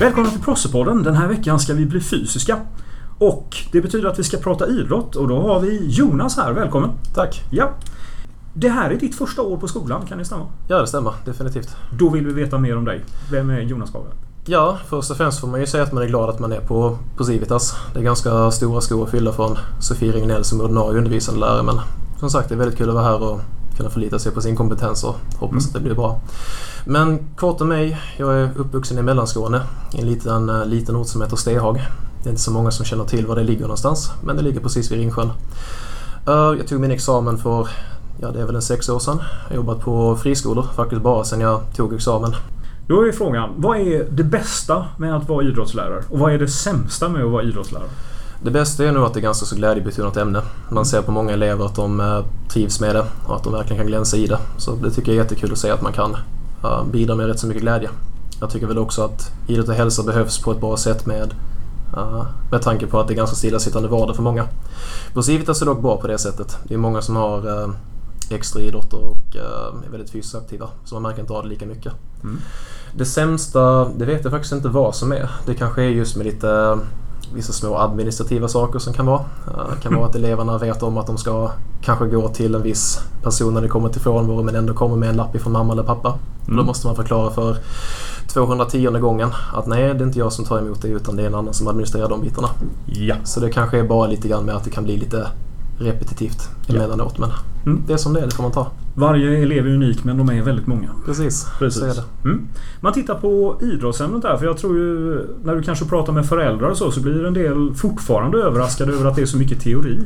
Välkomna till Prossepodden. Den här veckan ska vi bli fysiska. Och det betyder att vi ska prata idrott och då har vi Jonas här. Välkommen! Tack! Ja. Det här är ditt första år på skolan, kan det stämma? Ja, det stämmer. Definitivt. Då vill vi veta mer om dig. Vem är Jonas Gabriel? Ja, först och främst får man ju säga att man är glad att man är på, på Civitas. Det är ganska stora skor att fylla från Sofie Regnell som ordinarie undervisande lärare. Men som sagt, det är väldigt kul att vara här och kunna förlita sig på sin kompetens och hoppas mm. att det blir bra. Men kort om mig. Jag är uppvuxen i Mellanskåne i en liten, eh, liten ort som heter Stehag. Det är inte så många som känner till var det ligger någonstans, men det ligger precis vid Ringsjön. Eh, jag tog min examen för, ja det är väl en sex år sedan. Jag har jobbat på friskolor faktiskt bara sedan jag tog examen. Då är frågan, vad är det bästa med att vara idrottslärare? Och vad är det sämsta med att vara idrottslärare? Det bästa är nog att det är ganska så glädjebetonat ämne. Man ser på många elever att de eh, trivs med det och att de verkligen kan glänsa i det. Så det tycker jag är jättekul att se att man kan bidra med rätt så mycket glädje. Jag tycker väl också att idrott och hälsa behövs på ett bra sätt med med tanke på att det är ganska stillasittande vardag för många. På Civitas är dock bra på det sättet. Det är många som har eh, extra idrotter och är väldigt fysiskt aktiva. Så man märker inte av det lika mycket. Mm. Det sämsta, det vet jag faktiskt inte vad som är. Det kanske är just med lite vissa små administrativa saker som kan vara. Det kan vara att eleverna vet om att de ska kanske gå till en viss person när det kommer till frånvaro men ändå kommer med en lapp ifrån mamma eller pappa. Mm. Då måste man förklara för 210 gången att nej, det är inte jag som tar emot det utan det är en annan som administrerar de bitarna. Ja. Så det kanske är bara lite grann med att det kan bli lite repetitivt emellanåt. Ja. Men mm. det är som det är, det får man ta. Varje elev är unik men de är väldigt många. Precis, Precis. så är det. Mm. Man tittar på idrottsämnet där för jag tror ju när du kanske pratar med föräldrar och så så blir en del fortfarande överraskade över att det är så mycket teori.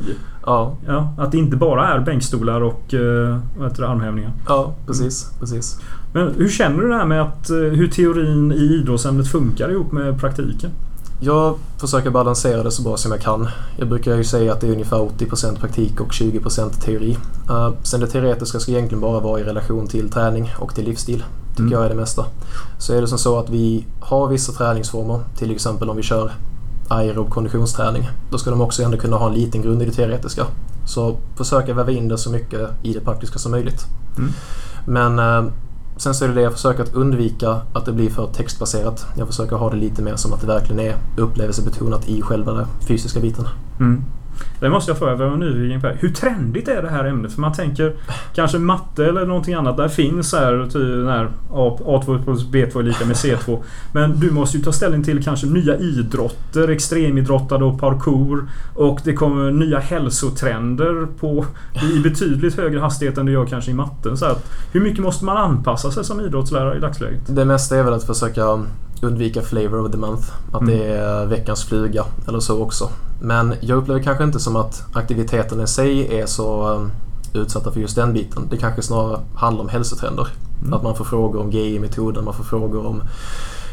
Ja. ja att det inte bara är bänkstolar och uh, vad det, armhävningar. Ja, precis, mm. precis. Men hur känner du det här med att, uh, hur teorin i idrottsämnet funkar ihop med praktiken? Jag försöker balansera det så bra som jag kan. Jag brukar ju säga att det är ungefär 80% praktik och 20% teori. Uh, sen det teoretiska ska egentligen bara vara i relation till träning och till livsstil. Tycker mm. jag är det mesta. Så är det som så att vi har vissa träningsformer, till exempel om vi kör aerob konditionsträning. Då ska de också ändå kunna ha en liten grund i det teoretiska. Så försöka väva in det så mycket i det praktiska som möjligt. Mm. Men uh, Sen så är det det jag försöker att undvika att det blir för textbaserat. Jag försöker ha det lite mer som att det verkligen är upplevelsebetonat i själva den fysiska biten. Mm. Det måste jag fråga, jag var nyfiken på. Hur trendigt är det här ämnet? För man tänker kanske matte eller någonting annat. Där finns här, här A2 plus B2 är lika med C2. Men du måste ju ta ställning till kanske nya idrotter, extremidrottare och parkour. Och det kommer nya hälsotrender på, i betydligt högre hastighet än det gör kanske i matten. Så att, hur mycket måste man anpassa sig som idrottslärare i dagsläget? Det mesta är väl att försöka undvika flavor of the month. Att mm. det är veckans fluga eller så också. Men jag upplever kanske inte som att aktiviteten i sig är så um, utsatta för just den biten. Det kanske snarare handlar om hälsotrender. Mm. Att man får frågor om GI-metoden, man får frågor om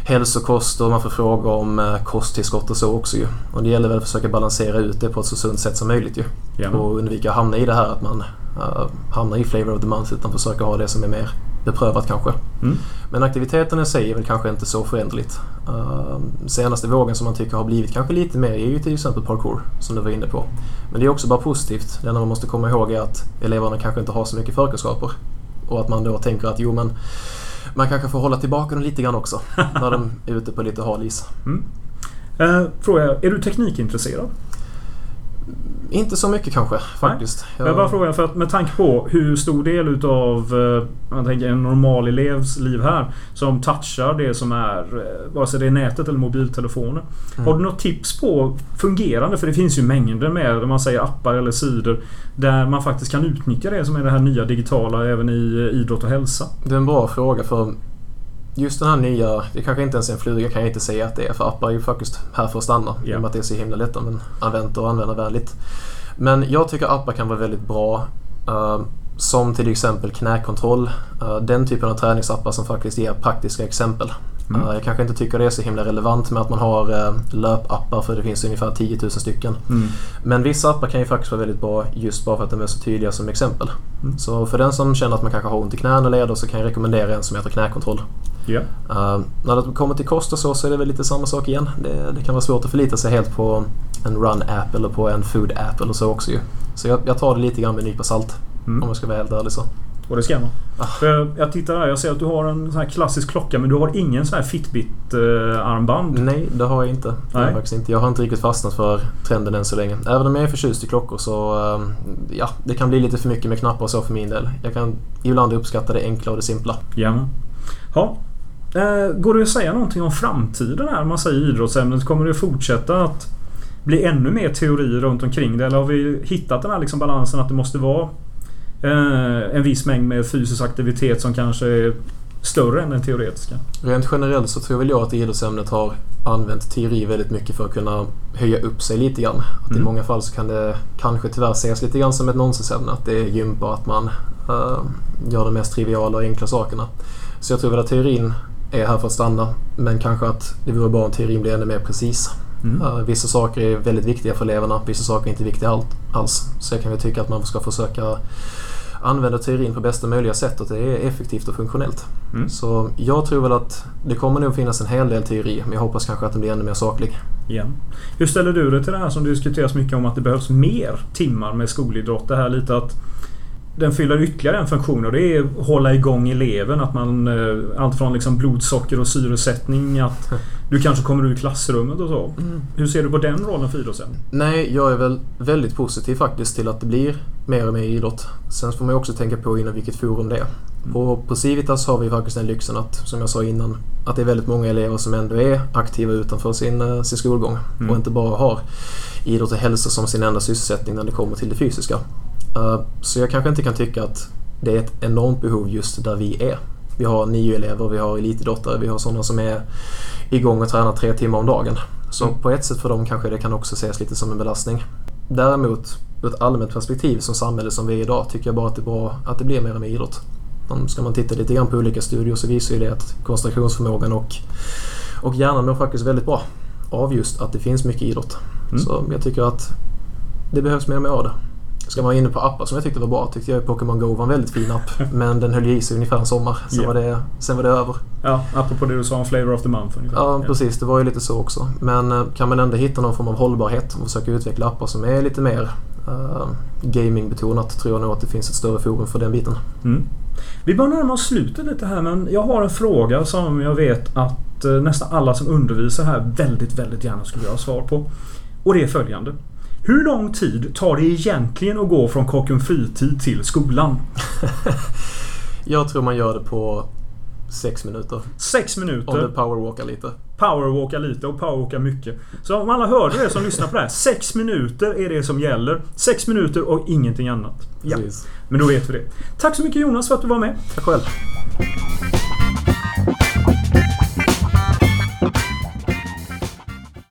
hälsokost och man får frågor om uh, kosttillskott och så också ju. Och det gäller väl att försöka balansera ut det på ett så sunt sätt som möjligt ju. Ja. Och undvika att hamna i det här att man uh, hamnar i flavor of the month utan försöka ha det som är mer beprövat kanske. Mm. Men aktiviteten i sig är väl kanske inte så förändligt. Uh, senaste vågen som man tycker har blivit kanske lite mer är ju till exempel parkour som du var inne på. Men det är också bara positivt. Det enda man måste komma ihåg är att eleverna kanske inte har så mycket förkunskaper. Och att man då tänker att jo men man kanske får hålla tillbaka dem lite grann också när de är ute på lite hal is. Mm. Uh, fråga, är du teknikintresserad? Inte så mycket kanske faktiskt. Jag, jag bara frågar för att med tanke på hur stor del utav eh, man tänker en normal elevs liv här som touchar det som är eh, vare sig det är nätet eller mobiltelefoner. Mm. Har du något tips på fungerande? För det finns ju mängder med man säger appar eller sidor där man faktiskt kan utnyttja det som är det här nya digitala även i eh, idrott och hälsa. Det är en bra fråga för just den här nya, det kanske inte ens är en fluga kan jag inte säga att det är för appar är ju faktiskt här för att stanna. Yeah. I och med att det är så himla lätt men använt och användarvänligt. Men jag tycker appar kan vara väldigt bra. Uh, som till exempel knäkontroll. Uh, den typen av träningsappar som faktiskt ger praktiska exempel. Mm. Uh, jag kanske inte tycker det är så himla relevant med att man har uh, löpappar för det finns ungefär 10 000 stycken. Mm. Men vissa appar kan ju faktiskt vara väldigt bra just bara för att de är så tydliga som exempel. Mm. Så för den som känner att man kanske har ont i knän och leder så kan jag rekommendera en som heter knäkontroll. Yeah. Uh, när det kommer till kost och så, så är det väl lite samma sak igen. Det, det kan vara svårt att förlita sig helt på en run-app eller på en food-app eller så också ju. Så jag, jag, tar det lite grann med en nypa salt. Mm. Om jag ska vara helt ärlig så. Och det ska man. Ah. För jag, tittar här. Jag ser att du har en sån här klassisk klocka men du har ingen sån här Fitbit-armband. Nej, det har jag inte. Har jag, Nej. faktiskt inte. jag har inte riktigt fastnat för trenden än så länge. Även om jag är förtjust i klockor så eh, ja, det kan bli lite för mycket med knappar och så för min del. Jag kan ibland uppskatta det enkla och det simpla. Jajamän. Ja. Eh, går det att säga någonting om framtiden här? Man säger idrottsämnet. Kommer det fortsätta att bli ännu mer teori runt omkring det? Eller har vi hittat den här liksom balansen att det måste vara eh, en viss mängd med fysisk aktivitet som kanske är större än den teoretiska? Rent generellt så tror väl jag att idrottsämnet har använt teori väldigt mycket för att kunna höja upp sig lite grann. Att I Mm. många fall så kan det kanske tyvärr ses lite grann som ett nonsensämne. Att det är gympa, att man eh, gör de mest triviala och enkla sakerna. Så jag tror väl att teorin är här för att stanna. Men kanske att det vore bra om teorin blir ännu mer precis. Mm. Eh, vissa saker är väldigt viktiga för eleverna, vissa saker är inte viktiga allt, alls. Så jag kan väl tycka att man ska försöka använda teorin på bästa möjliga sätt och att det är effektivt och funktionellt. Mm. Så jag tror väl att det kommer nog finnas en hel del teori men jag hoppas kanske att den blir ännu mer saklig. Igen. Hur ställer du dig till det här som diskuteras mycket om att det behövs mer timmar med skolidrott? Det här lite att den fyller ytterligare en funktion och det är att hålla igång eleven. Att man... eh, Allt från liksom blodsocker och syresättning. Att du kanske kommer ur klassrummet och så. Hur ser du på den rollen för idrottsämnet? Nej, jag är väl väldigt positiv faktiskt till att det blir mer och mer idrott. Sen får man ju också tänka på inom vilket forum det är. Och på Civitas har vi faktiskt den lyxen att, som jag sa innan, att det är väldigt många elever som ändå är aktiva utanför sin, eh, sin skolgång. Mm. Och inte bara har idrott och hälsa som sin enda sysselsättning när det kommer till det fysiska. Eh, Så jag kanske inte kan tycka att det är ett enormt behov just där vi är. Vi har nio elever, vi har elitidrottare, vi har sådana som är igång och tränar tre timmar om dagen. Så Mm. på ett sätt för dem kanske det kan också ses lite som en belastning. Däremot ur ett allmänt perspektiv som samhälle som vi är idag tycker jag bara att det är bra att det blir mer och mer idrott. Ska man titta lite grann på olika studier så visar ju det att koncentrationsförmågan och, och hjärnan mår faktiskt väldigt bra av just att det finns mycket idrott. Mm. Så jag tycker att det behövs mer och mer av det. Ska man vara inne på appar som jag tyckte var bra tyckte jag Pokémon Go var en väldigt fin app. Men den höll i sig ungefär en sommar. Sen, Ja. var, det, sen var det över. Ja, apropå det du sa om Flavor of the Month ungefär. Ja, precis. Det var ju lite så också. Men eh, kan man ändå hitta någon form av hållbarhet och försöka utveckla appar som är lite mer uh, gamingbetonat tror jag nog att det finns ett större forum för den biten. Mm. Vi börjar närma oss slutet lite här men jag har en fråga som jag vet att eh, nästan alla som undervisar här väldigt, väldigt gärna skulle vilja ha svar på. Och det är följande. Hur lång tid tar det egentligen att gå från Kocken Fritid till skolan? Jag tror man gör det på sex minuter. Sex Om du minuter. powerwalkar lite. Powerwalka lite och powerwalka mycket. Så om alla hörde det som lyssnar på det här. Sex minuter är det som gäller. Sex minuter och ingenting annat. Ja, Precis. men då vet vi det. Tack så mycket Jonas för att du var med. Tack själv.